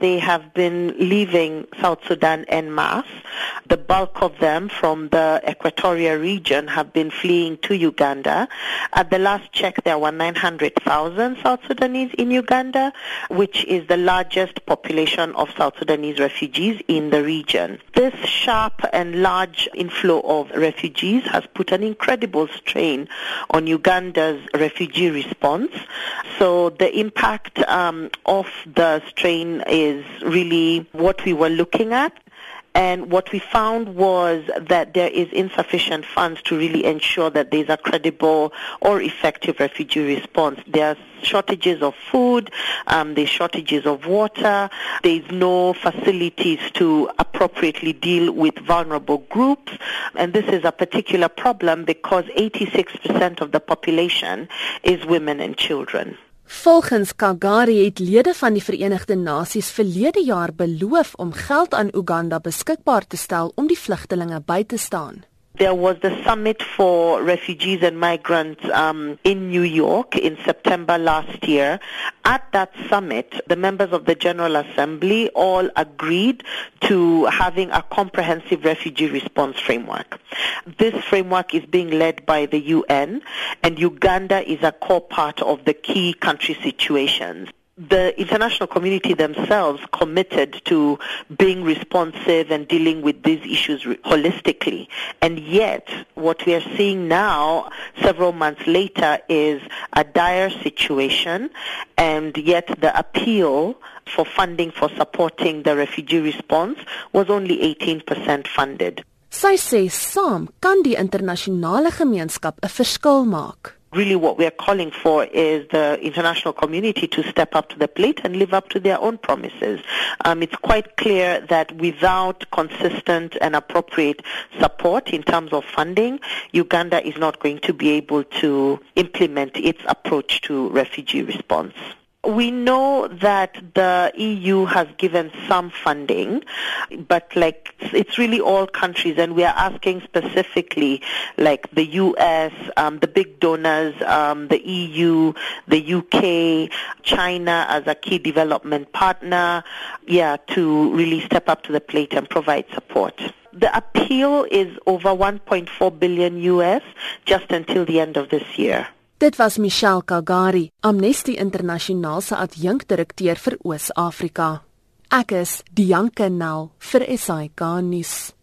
They have been leaving South Sudan en masse. The bulk of them from the Equatoria region have been fleeing to Uganda. At the last check, there were 900,000 South Sudanese in Uganda, which is the largest population of South Sudanese refugees in the region. This sharp and large inflow of refugees has put an incredible strain on Uganda's refugee response. So the impact um, of the strain is really what we were looking at. And what we found was that there is insufficient funds to really ensure that there's a credible or effective refugee response. There are shortages of food, um, there's shortages of water, there's no facilities to appropriately deal with vulnerable groups. And this is a particular problem because 86% of the population is women and children. Volgens Kagari het lede van die Verenigde Nasies verlede jaar beloof om geld aan Uganda beskikbaar te stel om die vlugtelinge by te staan. There was the summit for refugees and migrants um, in New York in September last year. At that summit, the members of the General Assembly all agreed to having a comprehensive refugee response framework. This framework is being led by the UN, and Uganda is a core part of the key country situations the international community themselves committed to being responsive and dealing with these issues holistically. And yet, what we are seeing now, several months later, is a dire situation, and yet the appeal for funding for supporting the refugee response was only 18% funded. Sy sê saam kan die internasionale gemeenskap 'n verskil maak. Really what we are calling for is the international community to step up to the plate and live up to their own promises. Um, it's quite clear that without consistent and appropriate support in terms of funding, Uganda is not going to be able to implement its approach to refugee response. We know that the EU has given some funding, but like it's really all countries, and we are asking specifically, like the US, um, the big donors, um, the EU, the UK, China as a key development partner, yeah, to really step up to the plate and provide support. The appeal is over 1.4 billion US just until the end of this year. Dit was Michelle Kagari, Amnesty Internasionaal se adjunkdirekteur vir Oos-Afrika. Ek is Dianke Nel vir SAK nuus.